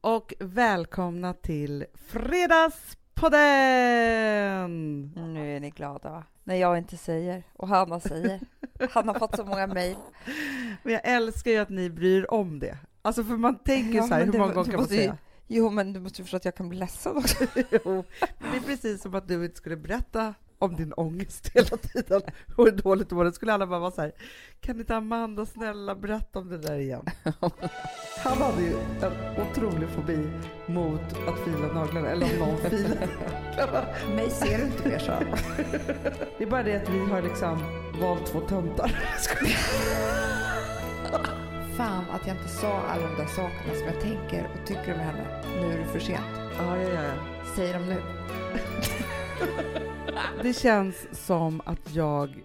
och välkomna till Fredagspodden! Nu är ni glada va? När jag inte säger och Hanna säger. Han har fått så många mejl. Men jag älskar ju att ni bryr om det. Alltså för man tänker Ja, så här, hur många gånger kan man säga? Jo, men du måste förstå att jag kan bli ledsen också. jo, det är precis som att du inte skulle berätta om din ångest hela tiden och hur dåligt du mår. Då skulle alla bara vara så här, kan inte Amanda snälla berätta om det där igen? Han hade ju en otrolig fobi mot att fila naglarna, eller om någon filar. Mig ser du inte mer så. Det är bara det att vi har liksom valt två töntar. Fan att jag inte sa alla de där sakerna som jag tänker och tycker om henne. Nu är det för sent. Ja, ja, ja. Säg dem nu. Det känns som att jag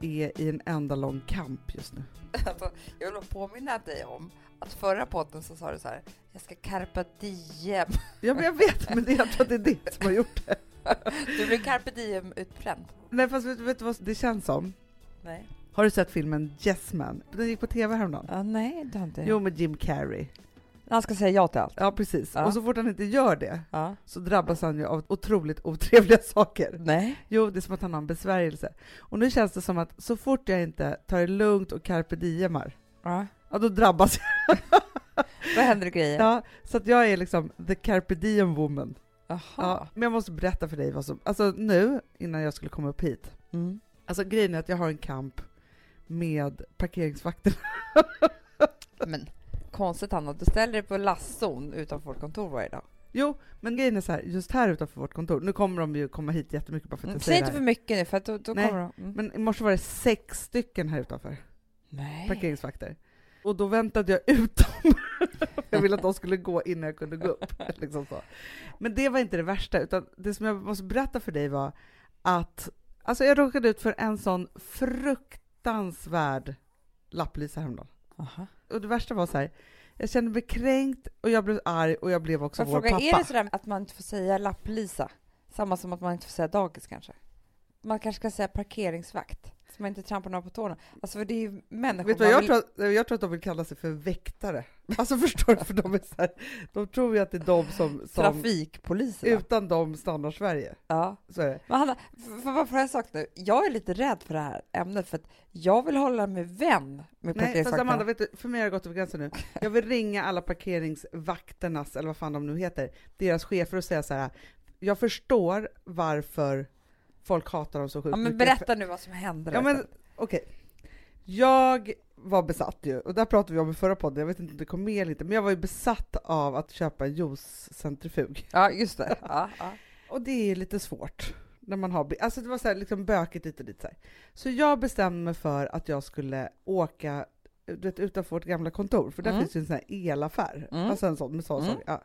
är i en enda lång kamp just nu. Alltså, jag vill påminna dig om att förra podden så sa du så här, jag ska carpa diem. Ja, men jag vet, men det, jag tror att det är det som har gjort det. Du blir carpe diem utbränd. Nej, fast vet, vet du vad det känns som? Nej. Har du sett filmen Yes Man? Den gick på tv häromdagen. Ja, nej, det har inte Jo, med Jim Carrey. Han ska säga ja till allt. Ja, precis. Ja. Och så fort han inte gör det Ja. så drabbas han ju av otroligt otrevliga saker. Nej. Jo, det är som att han har en besvärjelse. Och nu känns det som att så fort jag inte tar det lugnt och carpe diemar, Ja. ja då drabbas jag. Vad händer i grejer? Ja, så att jag är liksom the carpe diem woman. Jaha. Ja, men jag måste berätta för dig vad som, alltså nu, innan jag skulle komma upp hit, Mm. alltså grejen är att jag har en kamp med parkeringsvakterna. Men konstigt Hanna, du ställer dig på lastzon utanför vårt kontor varje dag. Jo, men grejen är så här, just här utanför vårt kontor, nu kommer de ju komma hit jättemycket bara för att jag Mm. Säg säger inte för här. mycket nu för att då, då Nej, kommer de... Mm. Men i morse var det sex stycken här utanför, Nej. parkeringsvakter. Och då väntade jag ut dem. jag ville att de skulle gå innan jag kunde gå upp. Liksom så. Men det var inte det värsta, utan det som jag måste berätta för dig var att alltså jag råkade ut för en sån fruktansvärd lapplisa häromdagen. Aha. Och det värsta var så här, jag kände mig kränkt och jag blev arg och jag blev också jag vår fråga, pappa. är det sådär att man inte får säga lapplisa? Samma som att man inte får säga dagis kanske? Man kanske ska säga parkeringsvakt, så man inte trampar någon på tårna. Alltså för det är ju människor Vet du vad, jag, vill- tror jag tror att de vill kalla sig för väktare. Alltså förstår du? För de är så här, de tror ju att det är de som, som Trafikpoliser. utan dem stannar Sverige. Ja. Så är det. Men Hanna, för vad får jag sagt nu? Jag är lite rädd för det här ämnet för att jag vill hålla mig vän med Nej, fast. Amanda, vet du, för mig har det gått över gränsen nu. Jag vill ringa alla parkeringsvakternas, eller vad fan de nu heter, deras chefer och säga så här, jag förstår varför folk hatar dem så sjukt ja, men berätta nu vad som hände. Ja, men okej. Jag var besatt ju, och där pratade vi om i förra podden, jag vet inte om det kom med inte, men jag var ju besatt av att köpa en juicecentrifug. Ja, just det. Ja, ja. Och det är lite svårt när man har, alltså det var så här, liksom bökigt och dit så här. Så jag bestämde mig för att jag skulle åka du vet, utanför vårt gamla kontor, för där Mm. finns ju en sån här elaffär, Mm. alltså en sån med sån Mm. sak. Ja.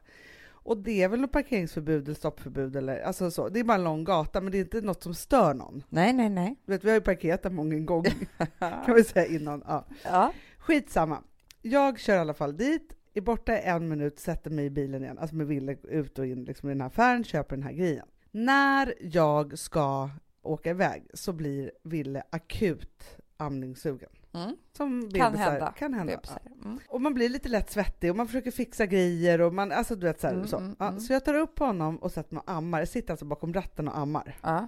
Och det är väl något parkeringsförbud eller stoppförbud eller alltså så. Det är bara en lång gata, men det är inte något som stör någon. Nej, nej, nej. Du vet, vi har ju parkerat där många gånger, kan vi säga innan. Ja. Ja. Skitsamma. Jag kör i alla fall dit, är borta i en minut, sätter mig i bilen igen, alltså med Ville ut och in liksom i den här affären, köper den här grejen. När jag ska åka iväg så blir Ville akut amningssugen. Mm. Som Kan bebisar- hända. Kan hända. Mm. Och man blir lite lätt svettig och man försöker fixa grejer och man, alltså du vet så här, Mm, så. mm, Ja, mm. så jag tar upp honom och sätter mig och ammar. Jag sitter alltså bakom ratten och ammar. Ja.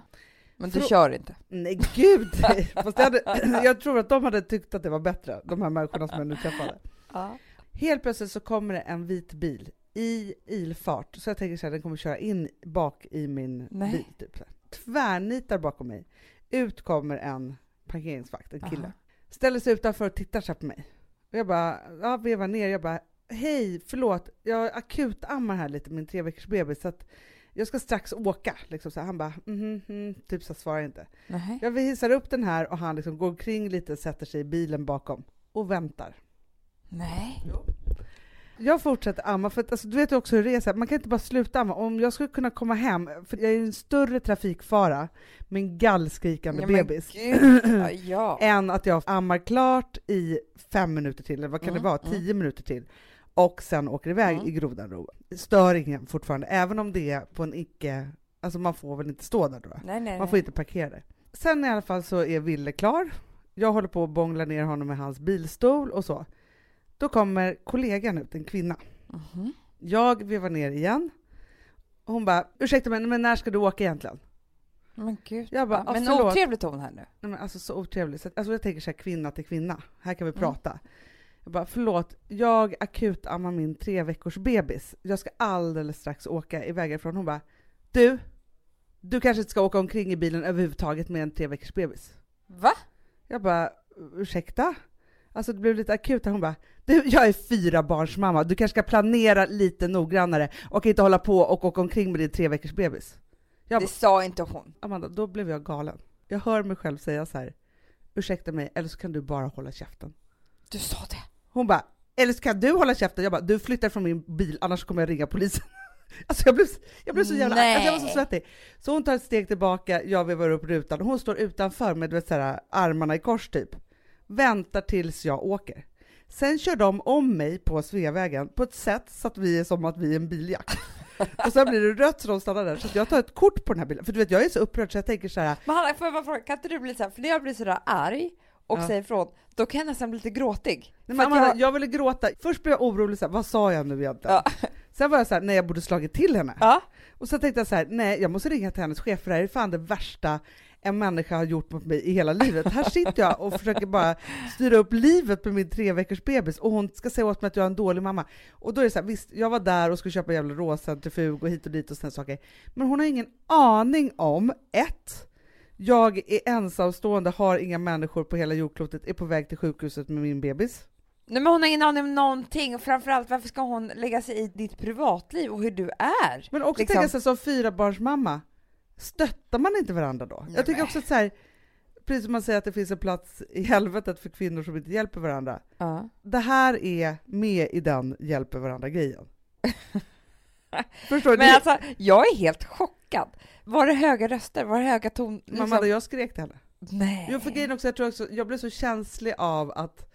Men du Frå- kör inte? Nej gud nej. Fast jag, hade, jag tror att de hade tyckt att det var bättre, de här människorna som jag nu träffade. Ja. Helt plötsligt så kommer det en vit bil i ilfart, så jag tänker så här, den kommer köra in bak i min Nej. bil. Typ. Tvärnitar bakom mig. Ut kommer en parkeringsvakt, en kille. Aha. Ställer sig utanför och tittar så på mig. Och jag bara, ja, vevar ner, jag bara, hej, förlåt, jag akut ammar här lite, min tre veckors bebis, så att jag ska strax åka. Liksom så. Han bara, mhm, mhm, typ så svarar inte. Nej. Jag hissar upp den här och han liksom går omkring lite, sätter sig i bilen bakom och väntar. Nej. Jag fortsätter amma, för att, alltså, du vet ju också hur det är, man kan inte bara sluta amma. Om jag skulle kunna komma hem, för jag är en större trafikfara med en gallskrikande Ja, bebis, ja, ja. än att jag ammar klart i fem minuter till, eller vad kan Mm, det vara, mm. tio minuter till, och sen åker iväg Mm. i grodan ro. Stör ingen fortfarande, även om det är på en icke, alltså man får väl inte stå där då? Nej, nej, Man får nej. inte parkera där. Sen i alla fall så är Ville klar. Jag håller på att bångla ner honom med hans bilstol och så. Då kommer kollegan ut, en kvinna. Mhm. Jag vevar ner igen. Hon bara, ursäkta mig, men när ska du åka egentligen? Men gud. Jag bara, men "Ah, förlåt." otrevlig ton här nu. Nej, men alltså så att- alltså jag tänker så här, kvinna till kvinna. Här kan vi Mm. prata. Jag bara, förlåt, jag akutammar min tre veckors bebis. Jag ska alldeles strax åka iväg ifrån. Hon bara, du, du kanske inte ska åka omkring i bilen överhuvudtaget med en tre veckors bebis. Va? Jag bara, ursäkta? Alltså det blev lite akut. Hon bara, du, jag är fyra barns mamma. Du kanske ska planera lite noggrannare och inte hålla på och åka omkring med din tre veckors bebis. Jag Det sa inte hon. Amanda, då blev jag galen. Jag hör mig själv säga så här, ursäkta mig, eller så kan du bara hålla käften. Du sa det. Hon bara, eller så kan du hålla käften. Jag bara, du flyttar från min bil, annars kommer jag ringa polisen. Alltså jag blev, jag blev så jävla Nej. alltså jag var så svettig. Så hon tar ett steg tillbaka, jag vevar upp rutan, hon står utanför med vet, så här, armarna i kors typ. Väntar tills jag åker. Sen kör de om mig på Sveavägen på ett sätt så att vi är som att vi är en biljakt. Och sen blir det rött så de stannar där, så jag tar ett kort på den här bilen. För du vet, jag är så upprörd så jag tänker så här, Men Hanna, får jag bara fråga, kan inte du bli så här, för när jag blir sådär arg och Ja. säger ifrån, då kan jag nästan bli lite gråtig. Nej, men jag- jag... ville gråta. Först blev jag orolig, så här, vad sa jag nu egentligen? Ja. Sen var jag så här, nej jag borde slagit till henne. Ja. Och så tänkte jag så här, nej jag måste ringa till hennes chef för det här är fan det värsta en människa har gjort mot mig i hela livet. Här sitter jag och försöker bara styra upp livet med min tre veckors bebis och hon ska säga åt mig att jag är en dålig mamma. Och då är det så här, visst jag var där och skulle köpa jävla råcentrifug och hit och dit och sådana saker. Men hon har ingen aning om, ett, jag är ensamstående, har inga människor på hela jordklotet, är på väg till sjukhuset med min bebis. Nej men hon har ingen aning om någonting och framförallt varför ska hon lägga sig i ditt privatliv och hur du är? Men också Liksom. tänka sig som fyrabarnsmamma, stöttar man inte varandra då? Nej, jag tycker också att så här, precis som man säger att det finns en plats i helvetet för kvinnor som inte hjälper varandra. Ja. Det här är med i den hjälper varandra-grejen. Förstår du? Men alltså, jag är helt chockad. Var det höga röster? Var det höga ton... Liksom? Amanda, jag skrek till henne. Nej. Jo, för grejen också, jag tror också, jag blev så känslig av att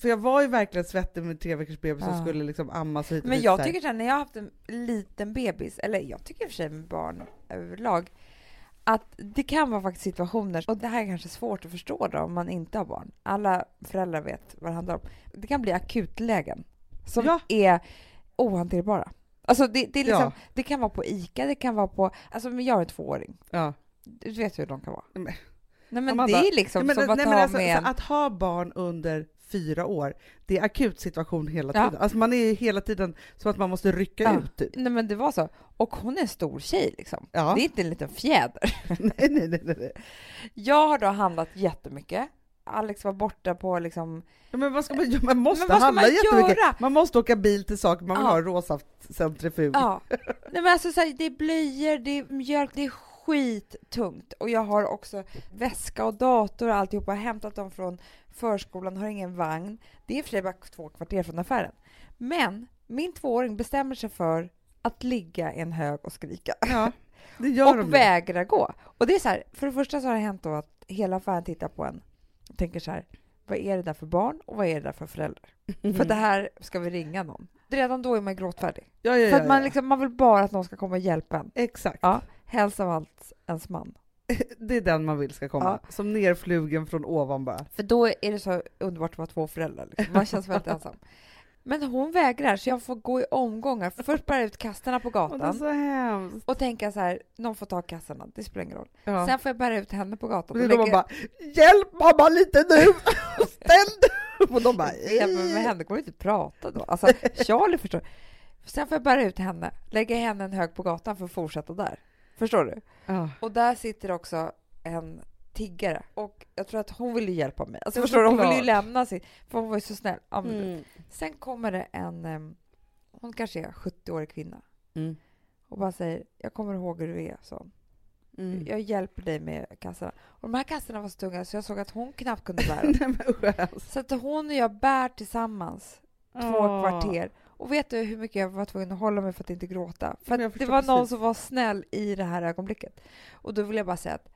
för jag var ju verkligen svettig med tre veckors bebis som Ja. skulle liksom ammas hit och Men jag tycker så här, när jag har haft en liten bebis, eller jag tycker i och för sig med barn överlag, att det kan vara faktiskt situationer, och det här är kanske svårt att förstå då om man inte har barn. Alla föräldrar vet vad det handlar om. Det kan bli akutlägen som Ja. är ohanterbara. Alltså det, det, liksom, Ja. det kan vara på ICA, det kan vara på... Alltså jag har en tvååring. Ja. Du vet hur de kan vara. Men- Nej men Amanda, det är liksom Nej, men, som att nej, ha alltså, med så en... att ha barn under fyra år, det är akut situation hela Ja. tiden. Alltså man är hela tiden som att man måste rycka Ja. ut. Typ. Nej men det var så. Och hon är en stor tjej liksom. Ja. Det är inte en liten fjäder. nej, nej, nej, nej. Jag har då handlat jättemycket. Alex var borta på liksom... Ja, men vad ska man göra? Man måste Men handla man jättemycket. göra? Man måste åka bil till saker man vill Ja. ha, rosa centrifug. Ja. Nej men alltså så här, det är blöjor, det är mjölk, det är skittungt. Och jag har också väska och dator och alltihopa. Har hämtat dem från förskolan, har ingen vagn. Det är för sig bara två kvarter från affären. Men min tvååring bestämmer sig för att ligga i en hög och skrika. Ja, och ju. vägrar gå. Och det är så här, för det första så har det hänt då att hela affären tittar på en och tänker så här, vad är det där för barn och vad är det där för föräldrar? För det här ska vi ringa någon. Redan då är man gråtfärdig. Ja, ja, ja, För att man, ja. liksom, man vill bara att någon ska komma och hjälpa en. Exakt. Ja, helst av allt ens man. Det är den man vill ska komma. Som nerflugen från ovan bara. För då är det så underbart att vara två föräldrar. Liksom. Man känns väldigt ensam. Men hon vägrar, så jag får gå i omgångar. Först bära ut kassarna på Och gatan hemskt. och tänka så här, någon får ta kassarna, det spelar ingen roll. Ja. Sen får jag bära ut henne på gatan. Och och lägga- bara, hjälp mamma lite nu! Ställ dig! Och de bara, men med henne går inte att prata då. Alltså, Charlie förstår. Sen får jag bära ut henne, lägga henne en hög på gatan för att fortsätta där. Förstår du? Ja. Och där sitter också en tiggare och jag tror att hon vill ju hjälpa mig. Alltså, förstår du? Hon vill ju lämna sin, för hon var ju så snäll. Ja, men- Mm. Sen kommer det en, hon kanske är 70-årig kvinna Mm. och bara säger, jag kommer ihåg hur du är, så. Mm. Jag hjälper dig med kassorna. Och de här kassorna var så tunga så jag såg att hon knappt kunde bära dem. Nej men skäms. Så att hon och jag bär tillsammans två Åh. kvarter. Och vet du hur mycket jag var tvungen att hålla mig för att inte gråta? För Men jag att det förstår var någon precis. som var snäll i det här ögonblicket. Och då vill jag bara säga att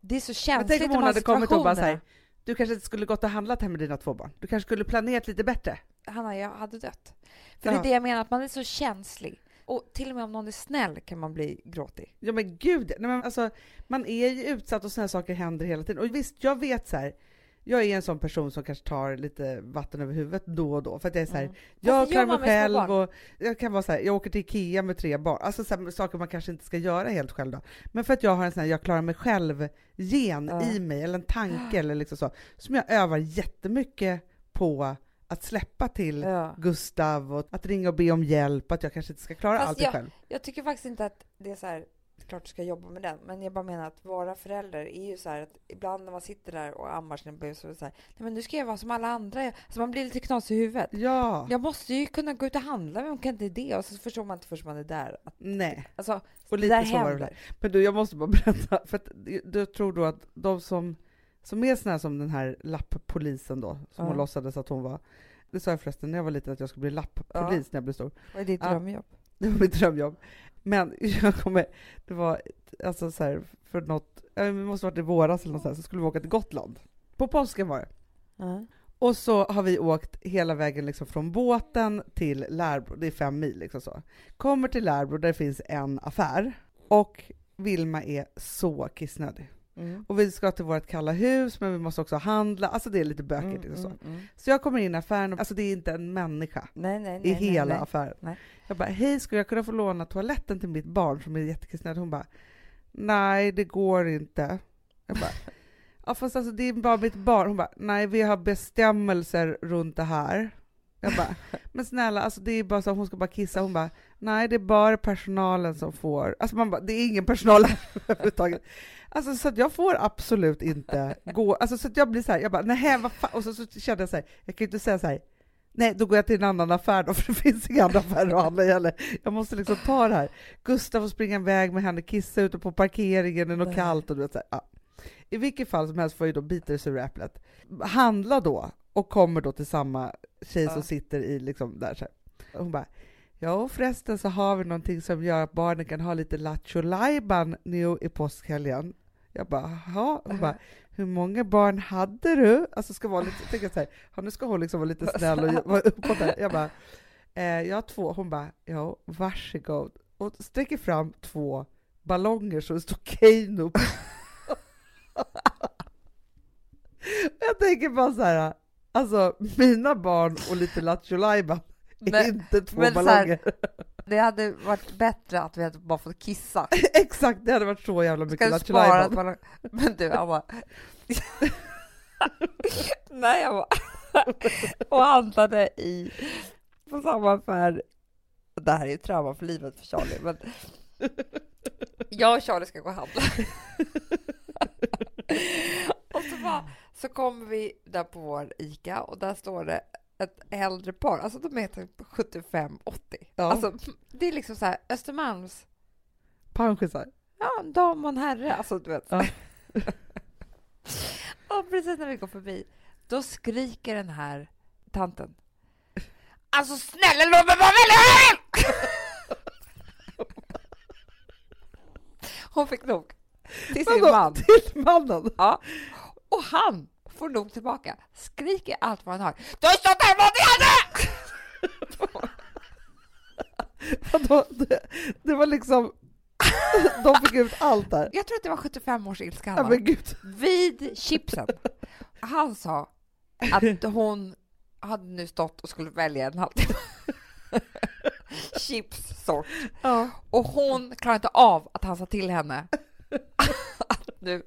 det är så Men känsligt tänk om hon här hade kommit och bara så här, situationerna. du kanske inte skulle gått och handlat hem med dina två barn. Du kanske skulle planerat lite bättre. Hanna, jag hade dött. För det Ja. är det jag menar, att man är så känslig. Och till och med om någon är snäll kan man bli gråtig. Ja men gud, nej, men alltså, man är ju utsatt och sådana saker händer hela tiden. Och visst, jag vet så här, jag är en sån person som kanske tar lite vatten över huvudet då och då, för att jag är så här, Mm. jag klarar mig själv och jag kan vara så här, jag åker till Ikea med tre barn, alltså så här, saker man kanske inte ska göra helt själv då. Men för att jag har en sån här, jag klarar mig själv-gen Ja. i mig, eller en tanke eller liksom så, som jag övar jättemycket på att släppa till Ja. Gustav och att ringa och be om hjälp, att jag kanske inte ska klara Fast allt jag- själv. Jag tycker faktiskt inte att det är så här, klart du ska jobba med den, men jag bara menar att vara förälder är ju så här att ibland när man sitter där och ammar sina bebis så är det så här, nej men nu ska jag vara som alla andra, alltså man blir lite knasig i huvudet. Ja, Jag måste ju kunna gå ut och handla, men kan inte det? Och så förstår man inte först man är där. Att, nej. alltså, Och det lite där så var det händer. Men du, jag måste bara berätta, för att jag tror då att de som, som är såna här som den här lapppolisen då, som Ja. hon låtsades att hon var. Det sa jag förresten när jag var liten att jag skulle bli lapppolis när jag blev stor. Vad är ditt Ja. Det var mitt drömjobb. Men jag kommer, det var alltså så här, för något, det måste ha varit i våras eller något sånt, så skulle vi åka till Gotland. På påsken var det. Ja. Och så har vi åkt hela vägen liksom från båten till Lärbro, det är fem mil liksom så. Kommer till Lärbro där det finns en affär och Vilma är så kissnödig. Mm. Och vi ska till vårt kalla hus men vi måste också handla, alltså det är lite bökigt Mm, liksom så. mm, mm. Så jag kommer in i affären, och, alltså det är inte en människa Nej, nej, i nej. hela affären. Jag bara, hej skulle jag kunna få låna toaletten till mitt barn som är jättekissnödig? Hon bara, nej det går inte. Jag bara, ja fast alltså det är bara mitt barn. Hon bara, nej vi har bestämmelser runt det här. Jag bara, men snälla alltså det är bara så att hon ska bara kissa. Hon bara, nej det är bara personalen som får. Alltså man bara, det är ingen personal överhuvudtaget. Alltså så att jag får absolut inte gå, alltså så jag blir så här, jag bara, nej vad fan, och så, så kände jag så här, jag kan ju inte säga så här, nej då går jag till en annan affär då, för det finns inga andra affärer att handla heller. Jag måste liksom ta det här. Gustav får springa iväg med henne, kissa ute på parkeringen, det är något kallt och du vet så här, ja. I vilket fall som helst får jag ju då bita det sura äpplet. Handla då, och kommer då till samma tjej Ja. som sitter i liksom där så här. Hon bara, ja och förresten så har vi någonting som gör att barnen kan ha lite lattjo lajban nu i påskhelgen. Jag bara, jaha. Hon bara, hur många barn hade du? Alltså ska vara lite, tänker så här, nu ska hon liksom vara lite snäll och vara uppåt där. Jag bara, eh, jag har två. Hon bara, ja varsågod. Och sträcker fram två ballonger så det står Keino på. jag tänker bara så här, alltså mina barn och lite Lattjo är Men- inte två men så här- ballonger. Det hade varit bättre att vi hade bara fått kissa. Exakt, det hade varit så jävla mycket Lattjo Lajban. Men du, Anna. Nej, jag var och handlade i på samma affär. Det här är ju trauma för livet för Charlie, men jag och Charlie ska gå och handla. och så, bara, så kommer vi där på vår ICA och där står det ett äldre par, alltså de är typ 75-80. Ja. Alltså, det är liksom så här Östermalms Panschisar. Ja, en dam och en herre. Alltså, du vet. Ja. och precis när vi går förbi, då skriker den här tanten. Alltså snälla låt mig vara väldigt Hon fick nog till sin man. Till mannen? Ja. Och han får nog tillbaka, skriker allt vad han har. Du har stått mot henne! Vadå? Det, det var liksom, de fick ut allt där. Jag tror att det var 75 års ilska. Ja, han gud. vid chipsen. Han sa att hon hade nu stått och skulle välja en halvtimme. Chipssort. Ja. Och hon klarade inte av att han sa till henne nu...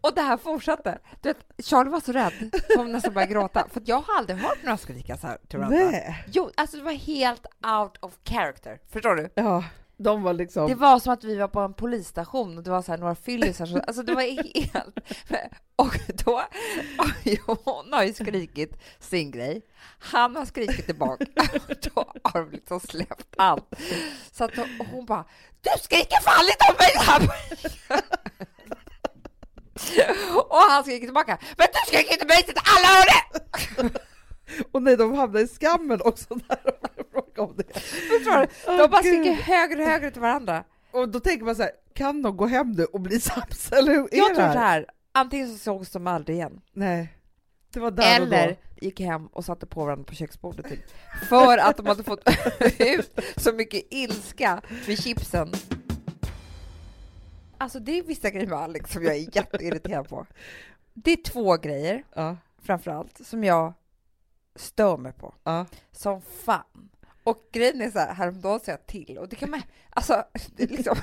Och det här fortsatte. Du vet, Charlie var så rädd, hon nästan började gråta. För jag har aldrig hört några skrika så här till varandra. Nej. Jo, alltså det var helt out of character. Förstår du? Ja, de var liksom... Det var som att vi var på en polisstation och det var så här några fyllisar. Alltså det var helt... Och då... Och hon har ju skrikit sin grej. Han har skrikit tillbaka. Och då har de liksom släppt allt. Så att hon bara Du skriker fan inte om mig! Här!" Och han skriker tillbaka Men du skriker inte mig så att alla hör det! Och nej, de hamnade i skammen också när de frågade om det. Förstår du? De bara skriker högre och högre till varandra. Och då tänker man så här, kan de gå hem nu och bli sams? Eller hur är Jag det tror så här, antingen så sågs de aldrig igen. Nej, det var där och Eller då. gick hem och satte på varandra på köksbordet typ. För att de hade fått ut så mycket ilska vid chipsen. Alltså det är vissa grejer med Alex som jag är jätteirriterad på. det är två grejer Ja, framförallt som jag stör mig på ja. som fan. Och grejen är så här, häromdagen sa jag till och det kan man, alltså, det är liksom...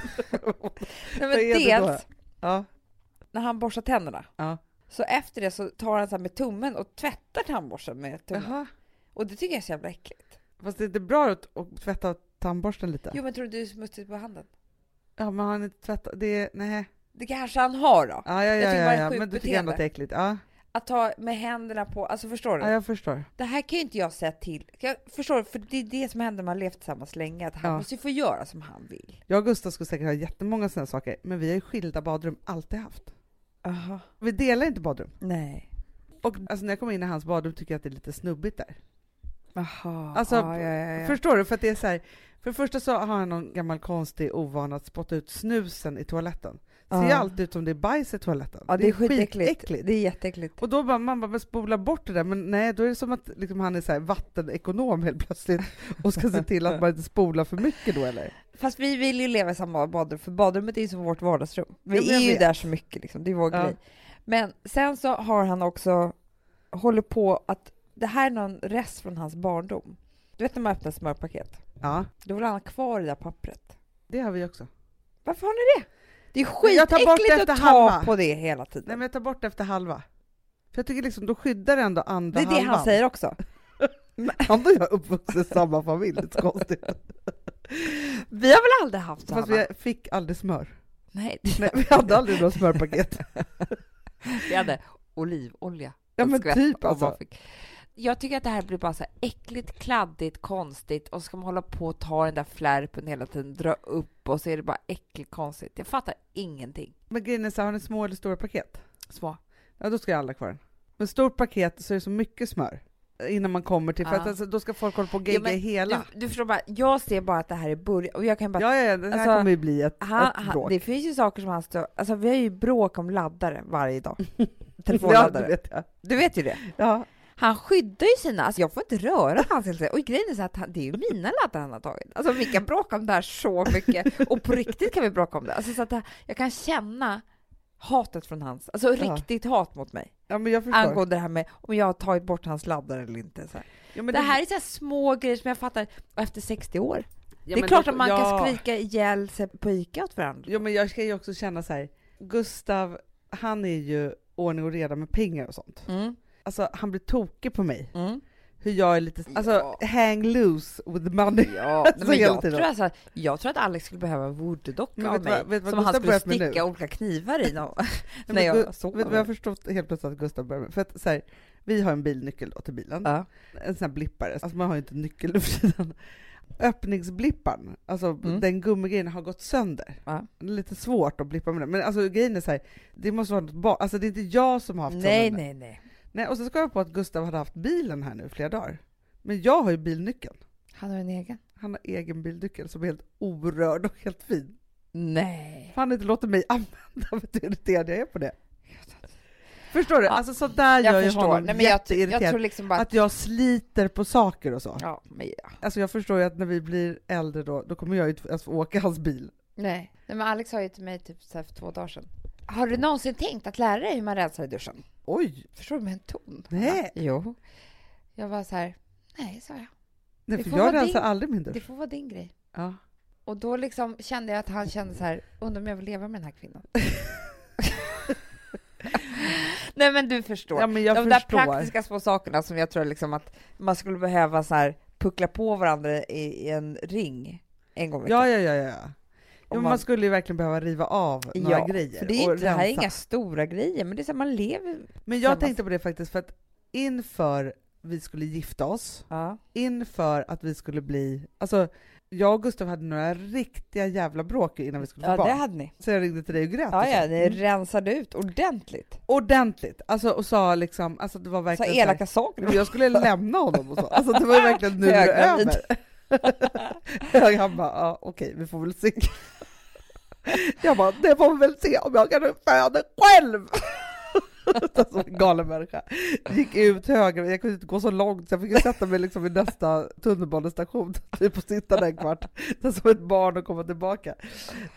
Nej, men dels Ja, när han borstar tänderna, ja. så efter det så tar han så här med tummen och tvättar tandborsten med tummen. Jaha. Och det tycker jag är så jävla äckligt. Fast det är inte bra att, att tvätta tandborsten lite? Jo men tror du det är smutsigt på handen? Ja, men har han inte tvättat? Det nej. Det kanske han har då? Ja, ja, ja, ja, ja. men du tycker ändå att det är äckligt? Ja, Att ta med händerna på, alltså förstår du? ja jag förstår. Det här kan ju inte jag säga till. Jag förstår, för det är det som händer när man har levt tillsammans länge, att han Ja. måste ju få göra som han vill. Jag och Gustav skulle säkert ha jättemånga sådana saker, men vi har ju skilda badrum alltid haft. Aha. Vi delar inte badrum. Nej. Och alltså, när jag kommer in i hans badrum tycker jag att det är lite snubbigt där. Aha. Alltså, ja, ja, ja, ja. Förstår du? För att det är så här, för det första så har han någon gammal konstig ovana att spotta ut snusen i toaletten. Ser Ja. alltid ut som det är bajs i toaletten. ja, det är skitäckligt. skitäckligt. Det är jätteäckligt. Och då bara, man bara spolar bort det där, men nej, då är det som att liksom, han är så här vattenekonom helt plötsligt och ska se till att man inte spolar för mycket då eller? Fast vi vill ju leva i samma badrum, för badrummet är ju som vårt vardagsrum. Vi Ja, är ju vet. där så mycket, liksom. det är vår Ja. grej. Men sen så har han också håller på att, det här är någon rest från hans barndom. Du vet när man öppnar smörpaket? Ja, Då vill han ha kvar det där pappret. det har vi också. Varför har ni det? Det är Men jag tar bort skitäckligt att ta halva. på det hela tiden. Nej men jag tar bort efter halva. För jag tycker liksom, då skyddar det ändå andra det är det halvan. han säger också. Han och jag är uppvuxna i samma familj, det är konstigt. Vi har väl aldrig haft så Fast vi fick aldrig smör. Nej, Nej, vi hade aldrig några smörpaket. vi hade olivolja. Ja men typ alltså. Jag tycker att det här blir bara så här äckligt, kladdigt, konstigt och så ska man hålla på och ta den där flärpen hela tiden, dra upp och så är det bara äckligt konstigt. Jag fattar ingenting. Men grejen är så har ni små eller stora paket? Små. Ja, då ska jag alla kvar. Men stort paket så är det så mycket smör innan man kommer till, för Ja. att alltså, då ska folk hålla på och Ja, gegga men hela. Du, du förstår bara, jag ser bara att det här är början och jag kan bara Ja, ja, ja, det här Alltså, kommer ju bli ett, Han, ett han, bråk. det finns ju saker som han stör, alltså vi har ju bråk om laddare varje dag. ja, Telefonladdare. det vet jag. Du vet ju det. Ja. Han skyddar ju sina, alltså jag får inte röra hans tiden. Och grejen är så att han, det är ju mina laddare han har tagit. Alltså vi kan bråka om det här så mycket, och på riktigt kan vi bråka om det. Alltså så att det, jag kan känna hatet från hans, alltså Ja. riktigt hat mot mig. ja. Angående det här med om jag har tagit bort hans laddare eller inte. Så här. ja, men det här är så här små grejer som jag fattar, efter 60 år. ja, det är klart då- att man ja. kan skrika ihjäl sig på Ica åt varandra. Jo, men jag ska ju också känna så här, Gustav, han är ju ordning och reda med pengar och sånt. Mm. Alltså, han blir tokig på mig. Mm. Hur jag är lite, alltså, Ja. hang loose with money. Ja, Så men jag, tror alltså, jag tror att Alex skulle behöva en voodoo-docka av mig vad- vet vad som han Gustav skulle med nu? sticka olika knivar i någon, när men jag såg Vet du jag har förstått helt plötsligt att Gustav börjar med? För att så här, vi har en bilnyckel då till bilen, Ja. en sån här blippare, alltså man har ju inte nyckel nu för tiden. Öppningsblippan, alltså Mm. den gummigrejen har gått sönder. Ja. Det är lite svårt att blippa med den, men alltså grejen är så här, det måste vara något ba- alltså det är inte jag som har haft Nej, sådana. nej, nej. Nej. Och så ska jag på att Gustav hade haft bilen här nu flera dagar. Men jag har ju bilnyckeln. Han har en egen. Han har egen bilnyckel som är helt orörd och helt fin. Nej. Fan inte låter mig använda, vet du hur irriterad jag är på det? Förstår du? Ja, Alltså sådär gör ju honom Nej, men jätteirriterad. jag tror liksom bara Att jag sliter på saker och så. Ja, men ja. Alltså jag förstår ju att när vi blir äldre då, då kommer jag ju inte ens få åka hans bil. Nej. Nej, men Alex sa ju till mig typ så för två dagar sedan. Har du någonsin tänkt att lära dig hur man rensar i duschen? Oj! Förstår du med en ton? Nej. Ja. Jo. Jag var så här, nej, sa jag. Nej, Det för jag rensar din- aldrig min Det dusch. får vara din grej. Ja. Och då liksom kände jag att han kände så här, undrar om jag vill leva med den här kvinnan. Nej men du förstår. ja, men jag De förstår. där praktiska små sakerna som jag tror liksom att man skulle behöva så här puckla på varandra i, i en ring en gång i Ja, veckan. ja, ja, ja. Men man- man skulle ju verkligen behöva riva av några Ja, grejer För det, är och inte, det här är inga stora grejer, men det är så här, man lever... Men jag tänkte på det faktiskt för att inför vi skulle gifta oss, Ja. inför att vi skulle bli, alltså jag och Gustav hade några riktiga jävla bråk innan vi skulle få Ja, det barn. hade ni. Så jag ringde till dig och grät Ja, och ja, ni Mm. rensade ut ordentligt. Ordentligt, alltså och sa liksom, alltså det var Så verkligen så här- elaka saker. jag skulle lämna honom och så. Alltså det var verkligen nu är det Höggravid. över. Han bara, ja okej vi får väl se. Jag bara, det får vi väl se om jag kan föda själv. Alltså, galen människa. Gick ut höger, jag kunde inte gå så långt så jag fick sätta mig liksom vid nästa tunnelbanestation typ och sitta där en kvart. Så som ett barn och komma tillbaka.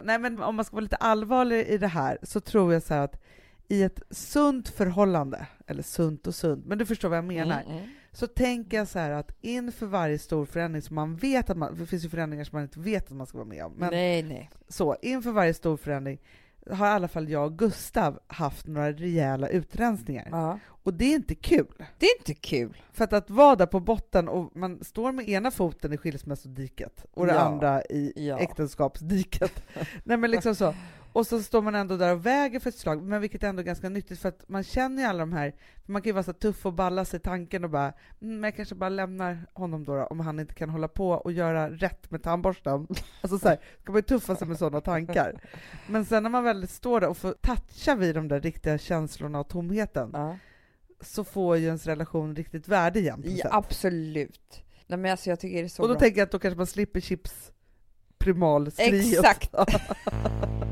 Nej men om man ska vara lite allvarlig i det här så tror jag så här att i ett sunt förhållande, eller sunt och sunt, men du förstår vad jag menar. Mm, mm. Så tänker jag så här att inför varje stor förändring som man vet att man, det finns ju förändringar som man inte vet att man ska vara med om, men Nej, nej. så inför varje stor förändring har i alla fall jag och Gustav haft några rejäla utrensningar. Ja. Och det är inte kul. Det är inte kul. För att, att vara där på botten och man står med ena foten i skilsmässodiket och det Ja. andra i Ja. äktenskapsdiket. Nej men liksom så. Och så står man ändå där och väger för ett slag, men vilket är ändå ganska nyttigt för att man känner ju alla de här, man kan ju vara så tuff och balla sig i tanken och bara, mm, men jag kanske bara lämnar honom då, då om han inte kan hålla på och göra rätt med tandborsten. Alltså så här, ska man ju tuffa sig med sådana tankar. Men sen när man väl står där och får toucha vid de där riktiga känslorna och tomheten, Ja. så får ju ens relation riktigt värde igen. Ja, absolut. Nej, men alltså, jag tycker det är så Och då bra. tänker jag att då kanske man slipper chips primal Exakt.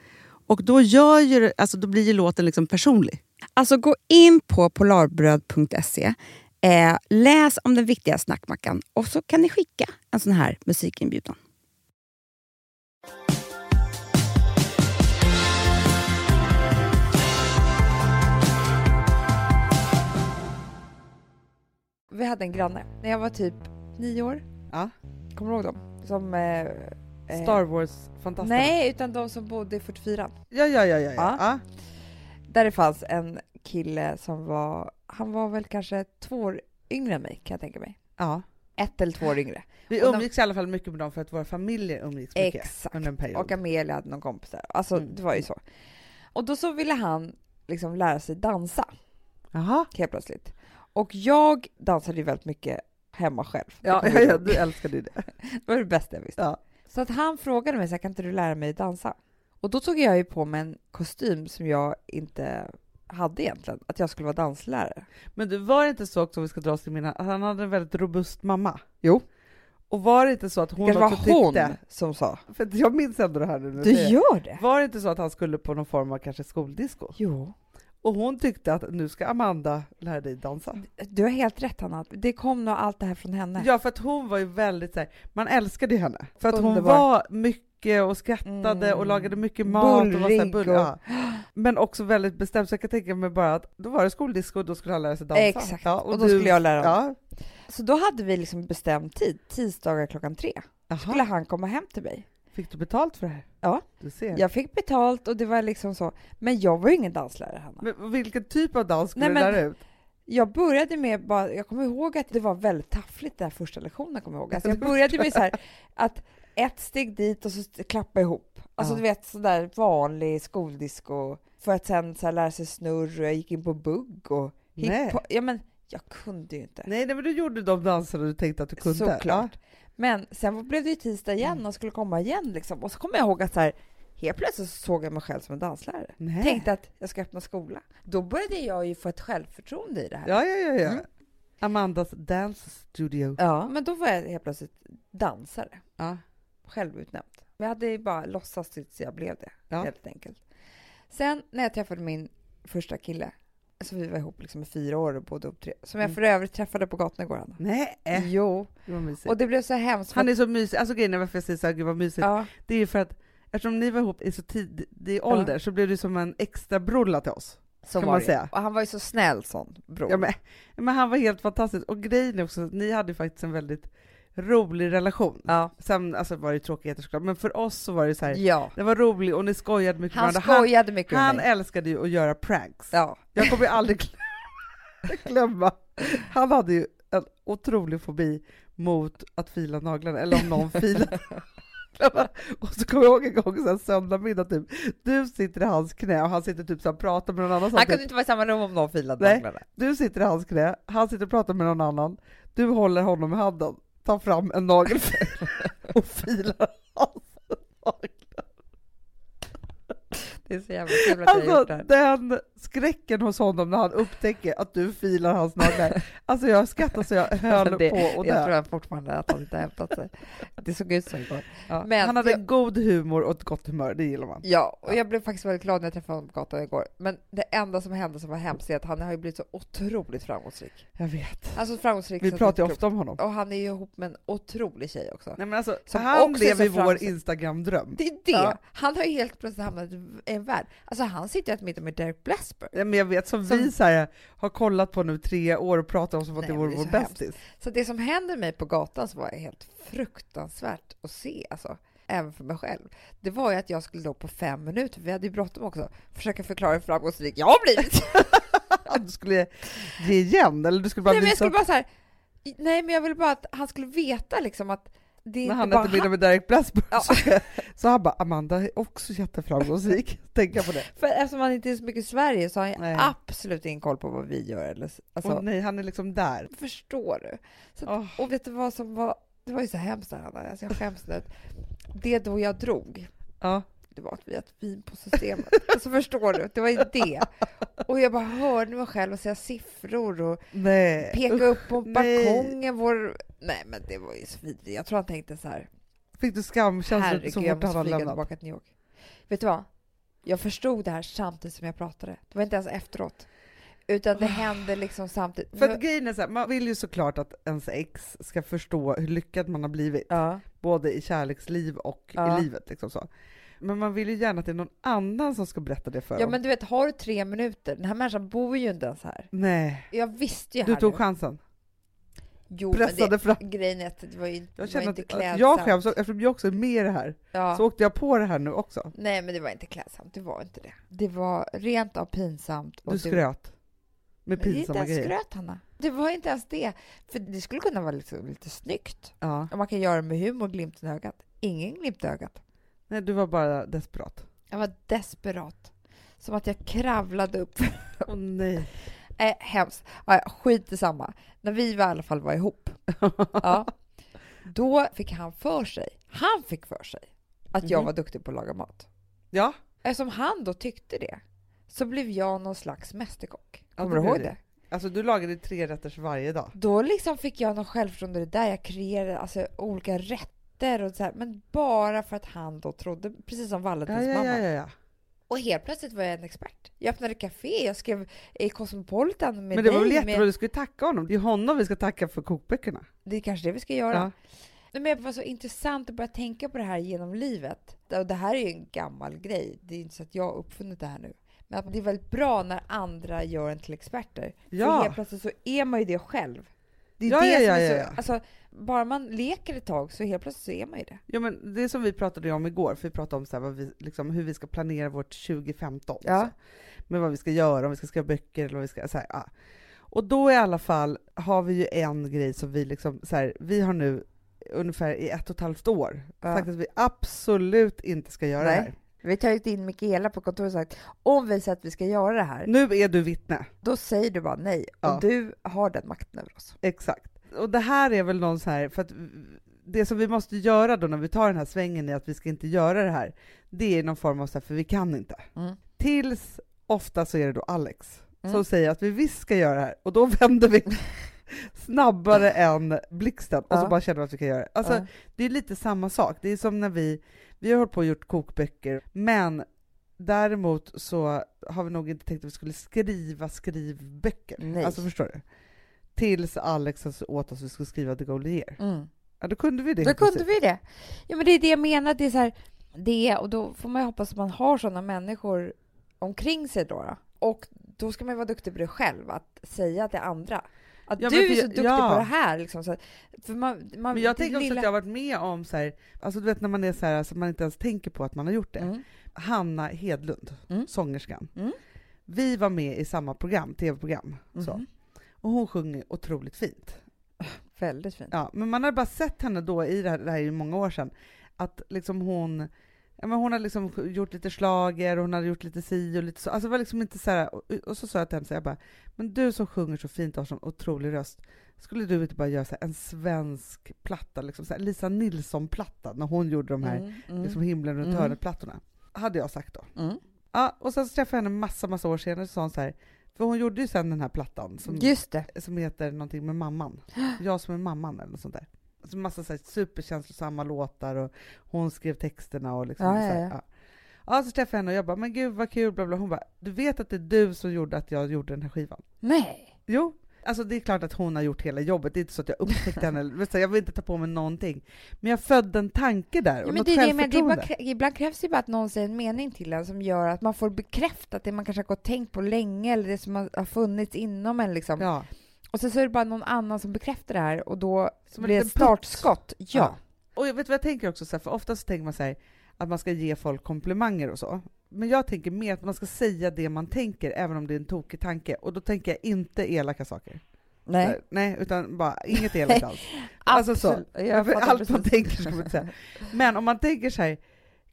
Och då, gör ju, alltså, då blir ju låten liksom personlig. Alltså gå in på polarbröd.se, eh, läs om den viktiga snackmackan och så kan ni skicka en sån här musikinbjudan. Vi hade en granne när jag var typ nio år. Ja. Kommer du ihåg dem? Som... Eh, Star Wars-fantasterna. Nej, utan de som bodde i 44. Ja, ja, ja. ja, ja. Ja. Där det fanns en kille som var... Han var väl kanske två år yngre än mig, kan jag tänka mig. ja. Ett eller två år yngre. Vi Och de- umgicks i alla fall mycket med dem för att våra familjer umgicks mycket Exakt. under en period. Och Amelia hade någon kompis där. Alltså, Mm. det var ju så. Och då så ville han liksom lära sig dansa, Jaha. helt plötsligt. Och jag dansade ju väldigt mycket hemma själv. Ja, ja, ja, du älskade ju det. Det var det bästa jag visste. Ja. Så att han frågade mig så här, kan inte du lära mig dansa? Och då tog jag ju på mig en kostym som jag inte hade egentligen, att jag skulle vara danslärare. Men du, var det inte så också, om vi ska dra oss till mina, att han hade en väldigt robust mamma? Jo. Och var det inte så att Det hon kanske också var hon tyckte... som sa. För jag minns ändå det här nu. Du det. gör det? Var det inte så att han skulle på någon form av kanske skoldisco? Jo. Och hon tyckte att nu ska Amanda lära dig dansa. Du har helt rätt Hanna, det kom nog allt det här från henne. Ja, för att hon var ju väldigt så här, man älskade ju henne. För att hon Underbar. var mycket och skrattade Mm. och lagade mycket mat. Och var så här Bullrig bull, och- ja. Men också väldigt bestämd, så jag kan tänka mig bara att då var det skoldisco och då skulle han lära sig dansa. Exakt, Ja, och, då skulle jag lära honom. Ja. Så då hade vi liksom bestämt tid, tisdagar klockan tre. Skulle Jaha. han komma hem till mig. Fick du betalt för det här? Ja. Du ser. Jag fick betalt och det var liksom så. Men jag var ju ingen danslärare Hanna. Men vilken typ av dans skulle Nej, men- lära ut? Jag började med bara, jag kommer ihåg att det var väldigt taffligt den här första lektionen, kommer jag ihåg. Alltså jag började med så här att ett steg dit och så st- klappa ihop. Alltså Ja. du vet sådär vanlig skoldisco för att sen så här lära sig snurr och jag gick in på bugg och Nej. hiphop. Ja men jag kunde ju inte. Nej, nej, men du gjorde de danserna du tänkte att du kunde. Såklart. Men sen blev det ju tisdag igen och skulle komma igen liksom. Och så kommer jag ihåg att så här, helt plötsligt så såg jag mig själv som en danslärare. Nej. Tänkte att jag ska öppna skola. Då började jag ju få ett självförtroende i det här. Ja, ja, ja. ja. Mm. Amandas Dance Studio. Ja, men då var jag helt plötsligt dansare. Ja. Självutnämnd. Men jag hade ju bara låtsats tills jag blev det, Ja. helt enkelt. Sen när jag träffade min första kille, alltså vi var ihop liksom i fyra år och bodde upp tre, som jag Mm. för övrigt träffade på gatan igår, Anna. Nej, Jo, det och det blev så hemskt. Han är så mysig. Alltså grejen är varför jag säger så här, gud vad mysigt. ja, Det är ju för att eftersom ni var ihop i så tidig ålder så blev du som en extra brolla till oss. så kan man det. säga. Och han var ju så snäll sån bror. Ja, men, men han var helt fantastisk. Och grejen är också, ni hade ju faktiskt en väldigt rolig relation. ja. Sen alltså, var det tråkigheter såklart, men för oss så var det så här, ja. det var roligt och ni skojade mycket Han med skojade mycket Han, han med mig. älskade ju att göra pranks. Ja. Jag kommer ju aldrig glömma- han hade ju en otrolig fobi mot att fila naglarna, eller om någon filade Och så kommer jag ihåg en gång en söndag middag typ, du sitter i hans knä och han sitter typ så och pratar med någon annan Han samtidigt. kunde inte vara i samma rum om någon filade Nej. naglarna. Du sitter i hans knä, han sitter och pratar med någon annan, du håller honom i handen, tar fram en nagelfil och filar hans naglar. Det är så jävla kul att jag har gjort Alltså det här. den skräcken hos honom när han upptäcker att du filar hans naglar. Alltså jag skrattar så jag höll det, på och jag dö. tror fortfarande att han inte har hämtat sig. Det såg ut så igår. Ja. men han hade jag- god humor och ett gott humör, det gillar man. Ja, och jag blev faktiskt väldigt glad när jag träffade honom på gatan igår. Men det enda som hände som var hemskt är att han har ju blivit så otroligt framgångsrik. Jag vet. Alltså framgångsrik Vi pratar ju ofta om honom. Och han är ju ihop med en otrolig tjej också. Nej, men alltså, Som han lever vår. Instagram-dröm. Det är det! Ja. Han har ju helt plötsligt hamnat i en värld. Alltså han sitter ju att middag med Derek Blasberg. Ja, men jag vet, som, Som- vi så här, har kollat på nu tre år och pratat om som att Nej, det vore vår bästis. Så det som händer mig på gatan så var helt fruktansvärt att se, alltså, även för mig själv. Det var ju att jag skulle då på fem minuter, vi hade ju bråttom också, försöka förklara hur framgångsrik jag har blivit. Du skulle ge igen, eller du skulle bara nej, men jag skulle bara så här, nej, men jag ville bara att han skulle veta liksom att det är När inte han bara äter middag med Derek Blasberg Ja. så, så han bara, Amanda är också jätteframgångsrik. Tänka på det. För eftersom han inte är så mycket i Sverige så har jag Nej. absolut ingen koll på vad vi gör. Eller, alltså, Åh nej, han är liksom där. Förstår du? Så, Åh. Och vet du vad som var... Det var ju så hemskt Anna. Alltså, jag skäms nu. Det då jag drog, Ja. Det var att vi åt vin på systemet. alltså förstår du? Det var ju det. Och jag bara hörde mig själv säga siffror och Nej. peka upp på balkongen. Vår... Nej, men det var ju så vidrigt. Jag tror han tänkte så här. Fick du skamkänslor Herregud, så jag fort han måste hade flyga lämnat? tillbaka till New York. Vet du vad? Jag förstod det här samtidigt som jag pratade. Det var inte ens efteråt. Utan det hände liksom samtidigt. För att grejen är så här, man vill ju såklart att ens ex ska förstå hur lyckad man har blivit, ja. både i kärleksliv och Ja. i livet. Liksom så. Men man vill ju gärna att det är någon annan som ska berätta det för ja, dem. men du vet, har du tre minuter? Den här människan bor ju inte ens här. Nej, Jag visste ju du här tog nu. chansen. Jo, Pressade men fram. det, grejen är att det var ju det var Jag känner inte att klädsamt. jag skäms, eftersom jag också är med i det här, Ja. så åkte jag på det här nu också. Nej, men det var inte klädsamt. Det var inte det. Det var rent av pinsamt. och Du det- skröt. Med Men det är inte pinsamma ens grejer. skröt, Hanna. Det var inte ens det. För det skulle kunna vara liksom lite snyggt. Ja. Och man kan göra det med humor, glimten i ögat. Ingen glimt i ögat. Nej, du var bara desperat. Jag var desperat. Som att jag kravlade upp. Åh nej. äh, hemskt. Ja, ja, skit i samma. När vi var, i alla fall var ihop, ja, då fick han för sig, han fick för sig att jag Mhm. var duktig på att laga mat. Ja, Eftersom han då tyckte det, så blev jag någon slags mästerkock. Ja, Kommer det du ihåg blev det? alltså du lagade tre rätters varje dag. Då liksom fick jag någon självförtroende det där. Jag kreerade alltså, olika rätter och så här, men bara för att han då trodde, precis som Valentins ja, mamma. ja, ja. Och helt plötsligt var jag en expert. Jag öppnade café, jag skrev i Cosmopolitan med Men det var väl jättebra, Med, du ska ju tacka honom. Det är honom vi ska tacka för kokböckerna. det är kanske det vi ska göra. Men det var så intressant att börja tänka på det här genom livet. Och det här är ju en gammal grej. Det är inte så att jag har uppfunnit det här nu. Men att det är väldigt bra när andra gör en till experter. För Ja. helt plötsligt så är man ju det själv. Det är Ja, det ja, som ja, är så, ja, ja. Alltså, bara man leker ett tag så helt plötsligt så är man ju det. Ja, men det som vi pratade om igår, för vi pratade om så här, vi, liksom, hur vi ska planera vårt 2015. Ja. Så. Med vad vi ska göra, om vi ska skriva böcker eller vad vi ska... Så här, ja. Och då i alla fall har vi ju en grej som vi liksom, så här, vi har nu ungefär i ett och ett halvt år Ja. sagt att vi absolut inte ska göra Nej. det här. Vi har tagit in Mikaela på kontoret och sagt om vi säger att vi ska göra det här, Nu är du vittne. då säger du bara nej. Ja. Och du har den makten över oss. Exakt. Och det här är väl någon så här, för att det som vi måste göra då när vi tar den här svängen i att vi ska inte göra det här, det är någon form av så här, för vi kan inte. Mm. Tills ofta så är det då Alex Mm. som säger att vi visst ska göra det här, och då vänder vi snabbare än blixten, och så Ja. bara känner vi att vi kan göra det. Alltså, Ja. det är lite samma sak, det är som när vi, vi har hållit på och gjort kokböcker, men däremot så har vi nog inte tänkt att vi skulle skriva skrivböcker. Nej. Alltså förstår du? Tills Alex alltså åt oss att vi skulle skriva The Golden Year. Mm. Ja, då kunde vi det. Då kunde vi det. Ja, men det är det jag menar. Det är så här, det, och då får man ju hoppas att man har sådana människor omkring sig då, då. Och då ska man ju vara duktig på det själv, att säga till andra. Att Ja, du är så duktig ja. på det här. Liksom, så för man, man, Men jag tänker också lilla- att jag har varit med om så här, alltså du vet när man är så här, alltså man inte ens tänker på att man har gjort det. Mm. Hanna Hedlund, Mm. sångerskan. Mm. Vi var med i samma program, tv-program. Så. Mhm. Och hon sjunger otroligt fint. Väldigt fint. Ja, men man har bara sett henne då i det här, det här är ju många år sedan, att liksom hon, ja, men hon har liksom gjort lite slager och hon har gjort lite si och lite så, alltså det var liksom inte så här, och, och så sa jag till henne så jag bara, men du som sjunger så fint och har sån otrolig röst, skulle du inte bara göra så en svensk platta, liksom så Lisa Nilsson-platta, när hon gjorde de här Mm, mm, liksom himlen runt Mm. hörnet-plattorna? Hade jag sagt då. mm. Ja, och sen så träffade jag henne massa, massa år senare och sa hon så här, för hon gjorde ju sen den här plattan som, Just det. som heter någonting med mamman. Jag som är mamman eller något sånt där. Alltså massa så här superkänslosamma låtar och hon skrev texterna och liksom Ja, så här, ja. ja. Så träffade jag henne och jag bara, men gud vad kul, bla bla. Hon bara, du vet att det är du som gjorde att jag gjorde den här skivan? Nej. Jo. Alltså det är klart att hon har gjort hela jobbet, det är inte så att jag upptäckte henne, jag vill inte ta på mig någonting. Men jag födde en tanke där, och Ja, men något det är det, men självförtroende. ibland krävs det bara att någon säger en mening till en som gör att man får bekräftat det man kanske har gått och tänkt på länge eller det som har funnits inom en. Liksom. Ja. Och sen så är det bara någon annan som bekräftar det här och då Som blir det startskott. Ja. Och jag vet vad jag tänker också, så här, för ofta så tänker man så här, att man ska ge folk komplimanger och så. Men jag tänker mer att man ska säga det man tänker, även om det är en tokig tanke. Och då tänker jag inte elaka saker. Nej. Nej, utan bara inget elakt alls. Alltså så. Allt man tänker, ska man säga. Men om man tänker så här,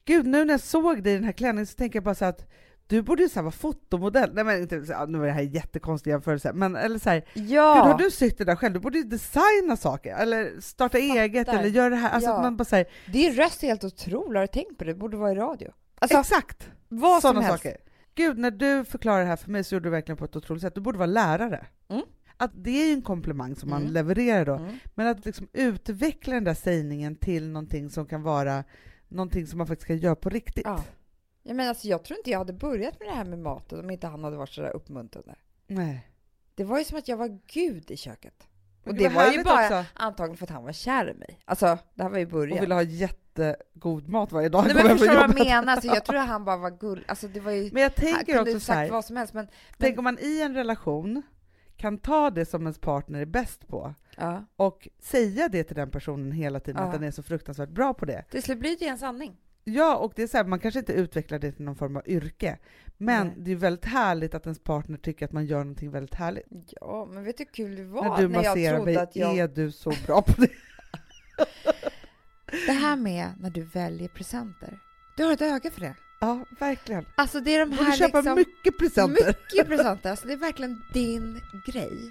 gud nu när jag såg dig i den här klänningen så tänker jag bara så att du borde ju så här vara fotomodell. Nej men inte, så- ja, nu var det här en jättekonstig jämförelse, men eller så här, Ja. gud har du sytt det där själv? Du borde ju designa saker, eller starta eget, eller göra det här. Alltså Ja. att man bara säger Din röst är helt otrolig, har du tänkt på det? Det borde vara i radio. Alltså, exakt vad som sådana helst. saker. Gud, när du förklarar det här för mig så gjorde du verkligen på ett otroligt sätt. Du borde vara lärare. Mm. Att det är ju en komplimang som man Mm. levererar då, Mm. men att liksom utveckla den där sägningen till någonting som kan vara någonting som man faktiskt kan göra på riktigt. Ja. Jag, menar, alltså, jag tror inte jag hade börjat med det här med maten om inte han hade varit sådär uppmuntrande. Nej. Det var ju som att jag var gud i köket. Och Men det gud, vad var ju bara också. antagligen för att han var kär i mig. Alltså, det här var ju Och början. ville ha jättegod mat varje dag. Nej, men förstår du vad jag menar? Alltså, jag tror att han bara var gull. Alltså, det var ju... Men jag tänker också ju så sagt här, vad som helst, men... tänk men om man i en relation kan ta det som ens partner är bäst på ja. och säga det till den personen hela tiden, Ja. att den är så fruktansvärt bra på det. Till slut blir det ju en sanning. Ja, och det är så här, man kanske inte utvecklar det till någon form av yrke, men Nej. det är väldigt härligt att ens partner tycker att man gör någonting väldigt härligt. Ja, men vet du hur kul det var när du jag masserar mig, att jag... är du så bra på det? Det här med när du väljer presenter. Du har ett öga för det. Ja, verkligen. Alltså det är de Du här köpa liksom... mycket presenter. Mycket presenter. Alltså det är verkligen din grej.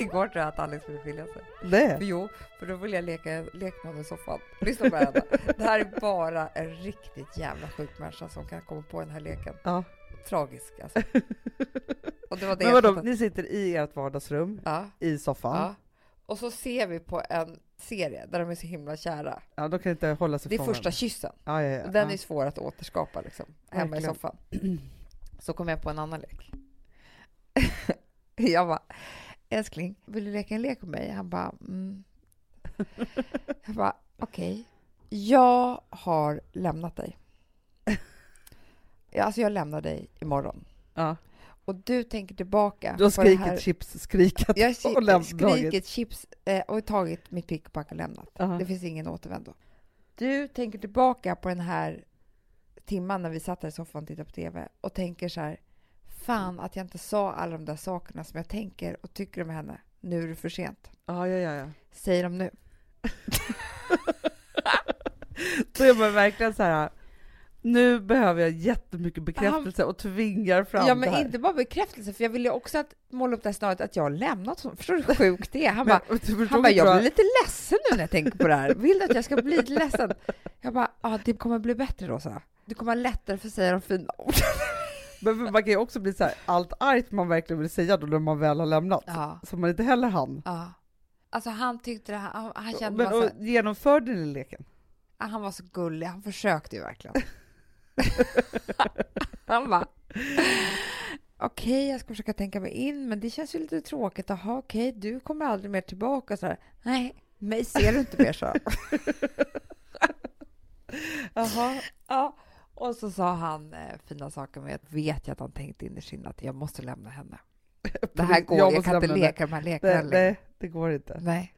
Igår tror jag att Alex skulle skilja sig. Nej. Jo, för då vill jag leka lekman i soffan. Lyssna på det här. Det här är bara en riktigt jävla sjuk människa som kan komma på den här leken. Ja. Tragisk alltså. Och det var det Men vadå, ni sitter i ert vardagsrum, Ja, i soffan. ja. Och så ser vi på en serie där de är så himla kära. Ja, de kan inte hålla sig Det är första varandra. kyssen. Ja, ja, ja. Den är svår att återskapa liksom, hemma i Verkligen. soffan. Så kom jag på en annan lek. jag bara, älskling, vill du leka en lek med mig? Han bara, mm. Jag bara, okej. Jag har lämnat dig. Alltså jag lämnar dig imorgon. Ja. Och du tänker tillbaka Du har skrikit här. chips, skrikat Jag och lämnat skrikit chips eh, och tagit mitt pick och pack och lämnat. Ja. Det finns ingen återvändo. Du tänker tillbaka på den här timman när vi satt här i soffan och tittade på TV och tänker så här, fan att jag inte sa alla de där sakerna som jag tänker och tycker om henne. Nu är det för sent. Ja, ja, ja, ja. Säg dem nu. Då är man verkligen så här. Nu behöver jag jättemycket bekräftelse och tvingar fram ja, det men här. inte bara bekräftelse, för jag ville ju också att måla upp det här scenariot att jag har lämnat honom. Förstår du hur sjukt det är? Han bara, Men, Han bara, jag blir lite ledsen nu när jag tänker på det här. Vill du att jag ska bli lite ledsen? Jag bara, ja, det kommer bli bättre då, så. Du kommer ha lättare för att säga de fina orden. Men man kan ju också bli så här, allt argt man verkligen vill säga då när man väl har lämnat. Ja, Som man inte heller hann. ja. Alltså han tyckte det han, han kände Men så, genomförde ni leken? han var så gullig, han försökte ju verkligen. han bara, okej, jag ska försöka tänka mig in, men det känns ju lite tråkigt. Jaha, okej, du kommer aldrig mer tillbaka. Så här, Nej, mig ser du inte mer, så. Jaha. Ja, och så sa han eh, fina saker med att vet jag att han tänkte innerst inne att jag måste lämna henne. Det här går, jag, måste kan inte leka de här lekarna Nej, nej, det går inte. Nej.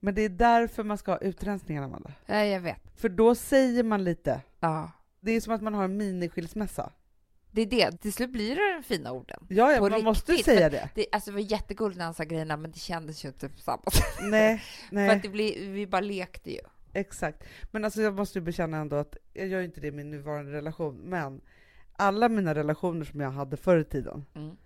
Men det är därför man ska ha utrensningar, Amanda. nej, jag vet. För då säger man lite. Ja. Det är som att man har en miniskilsmässa. Det är det. Till slut blir det de fina orden. Ja, ja man måste riktigt, säga för- det. Det, alltså, det var jättegulligt när han sa grejerna, men det kändes ju inte på samma sätt. Nej, För nej, att det blir, vi bara lekte ju. Exakt. Men alltså jag måste ju bekänna ändå att, jag gör inte det i min nuvarande relation, men alla mina relationer som jag hade förr i tiden, Mm.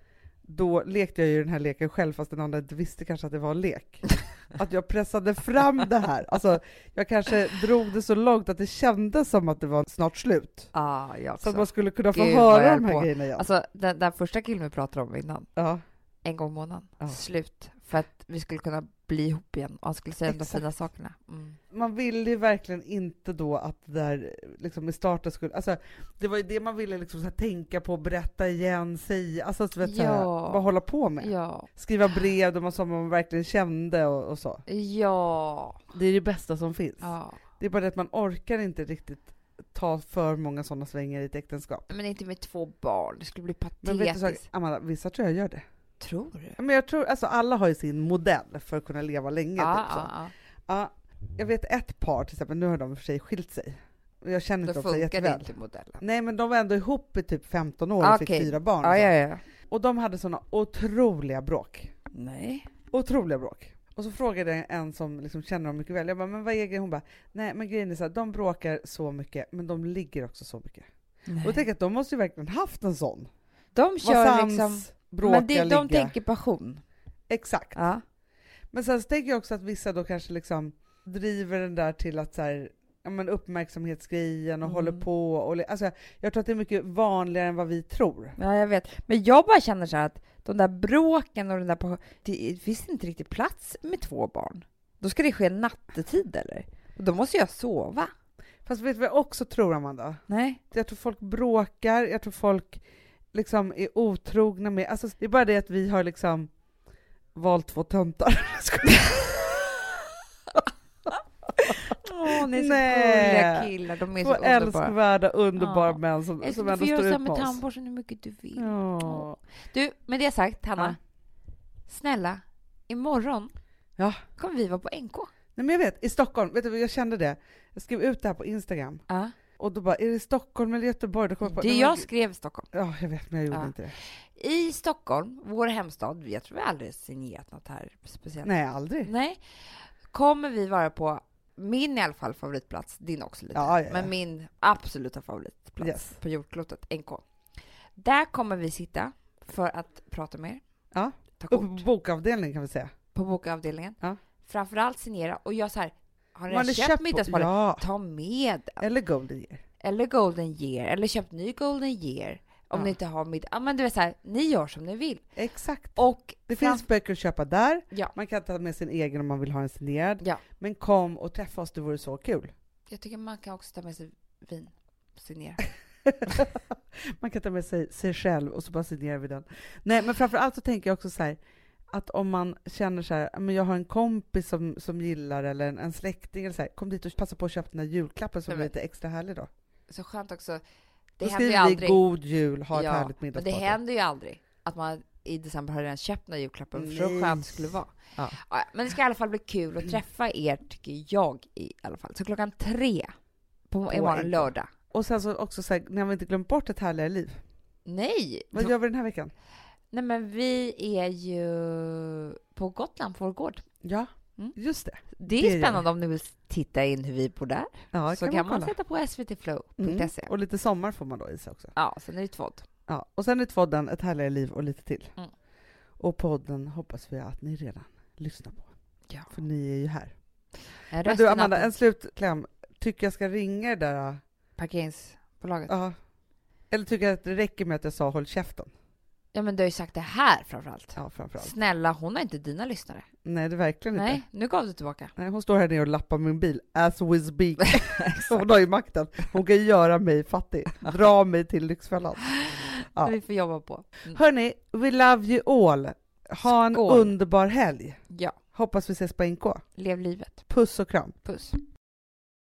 då lekte jag ju den här leken själv fast den andra inte visste kanske att det var en lek. Att jag pressade fram det här. Alltså, jag kanske drog det så långt att det kändes som att det var snart slut. Ah, Så att man skulle kunna få Gud, höra de här på. grejerna igen. Alltså den, den första killen vi pratade om innan, ja. en gång i månaden, Ja. slut. För att vi skulle kunna bli ihop igen och skulle säga de Exakt. fina sakerna. Mm. Man ville ju verkligen inte då att det där liksom i starten skulle, alltså det var ju det man ville liksom här, tänka på, berätta igen, säga, alltså du vet, så här, Ja. bara hålla på med. Ja. Skriva brev där man sa vad man verkligen kände och, och så. Ja. Det är det bästa som finns. ja. Det är bara det att man orkar inte riktigt ta för många sådana svängar i ett äktenskap. Men inte med två barn, det skulle bli Men vet du, så, patetiskt. Amanda, vissa tror jag gör det. Tror du? Men jag tror, alltså alla har ju sin modell för att kunna leva länge. Ja, typ, så. ja, ja. Ja, jag vet ett par till exempel, nu har de för sig skilt sig. Jag känner Då inte dem så jätteväl. inte modellen. Nej men de var ändå ihop i typ 15 år och Okej. fick fyra barn. och Ja, ja. Och de hade såna otroliga bråk. Nej. Otroliga bråk. Och så frågade jag en som liksom känner dem mycket väl, jag bara, men vad är grejen? Hon bara, nej men grejen är så här, de bråkar så mycket, men de ligger också så mycket. Nej. Och jag tänker att de måste ju verkligen haft en sån. de kör liksom... bråka, Men det, de ligga. tänker passion. Exakt. Ja. Men sen så tänker jag också att vissa då kanske liksom driver den där till att så här, ja men uppmärksamhetsgrejen och Mm. håller på och alltså jag tror att det är mycket vanligare än vad vi tror. ja, jag vet. Men jag bara känner så här att de där bråken och den där... Det finns inte riktigt plats med två barn. Då ska det ske nattetid eller? Och då måste jag sova. Fast vet du vad jag också tror Amanda? Nej. Jag tror folk bråkar, jag tror folk liksom är otrogna med, alltså det är bara det att vi har liksom valt två töntar. Åh, ni är så gulliga killar. De är Två så underbara. älskvärda, underbara Ja. män som, som ändå få göra står så här ut med med oss. tandborsten hur mycket du vill. Ja. Du, med det sagt, Hanna. Snälla, imorgon Ja. kommer vi vara på NK. Nej men jag vet, i Stockholm, vet du jag kände det? Jag skrev ut det här på Instagram Ja. Och då bara, är det Stockholm eller Göteborg? Då kom jag på, Det jag men- skrev Stockholm. Ja, jag vet, men jag gjorde Ja. inte det. I Stockholm, vår hemstad, jag tror vi aldrig signerat något här speciellt. Nej, aldrig. Nej. Kommer vi vara på min i alla fall favoritplats, din också lite, Ja, ja, men min absoluta favoritplats Yes. på jordklotet, NK. Där kommer vi sitta för att prata med er. Ja. Uppe kort på bokavdelningen kan vi säga. på bokavdelningen. Ja. Framförallt signera och jag så här, har ni Man redan köpt, köpt middagsparet? Ja, Ta med den. eller Golden Year. Eller Golden Year, eller köp ny Golden Year. Om Ja. ni inte har middag. Ja men du vet så här, ni gör som ni vill. Exakt. Och Det fram- finns böcker att köpa där. Ja. Man kan ta med sin egen om man vill ha en signerad. Ja. Men kom och träffa oss, det vore så kul. Jag tycker man kan också ta med sig vin. Signera. man kan ta med sig sig själv och så bara signerar vi den. Nej, men framför allt så tänker jag också så här att om man känner så här, men jag har en kompis som, som gillar eller en, en släkting eller så här, kom dit och passa på att köpa den här julklappen som men- lite extra härlig då. Så skönt också. Det Då händer ju skriver vi aldrig. god jul, ha ett Ja, härligt Men det middagsparty. händer ju aldrig att man i december har redan köpt den här julklappen. För så skönt skulle det vara. Ja. Ja, men det ska i alla fall bli kul att träffa er, tycker jag i alla fall. Så klockan tre på imorgon NK. lördag. Och sen så också så här, ni har inte glömt bort ett härligare liv. Nej! Vad gör vi den här veckan? Nej men vi är ju på Gotland, på vår gård. Ja, Mm. just det. Det Det är gör spännande om ni vill titta in hur vi bor där. Ja, så kan man kolla. sätta på svtflow.se. Mm. Och lite sommar får man då i sig också. Ja, sen är det tvådd. Ja, och sen är podden Ett härligare liv och lite till. Mm. Och podden hoppas vi att ni redan lyssnar på, Ja. för ni är ju här. En Men du Amanda, en slutkläm. Tycker jag ska ringa er där? Parkeringsbolaget. Ja. Eller tycker jag att det räcker med att jag sa håll käften? Ja men du har ju sagt det här framförallt. Ja, framförallt. Snälla, hon har inte dina lyssnare. Nej, det är verkligen Nej, inte. nu gav du tillbaka. Nej, hon står här nere och lappar min bil, as we speak. hon har ju makten. Hon kan göra mig fattig, dra mig till Lyxfällan. Ja. Vi får jobba på. Mm. Hörni, we love you all. Ha en Skål. underbar helg. Ja, Hoppas vi ses på NK. lev livet. Puss och kram. Puss.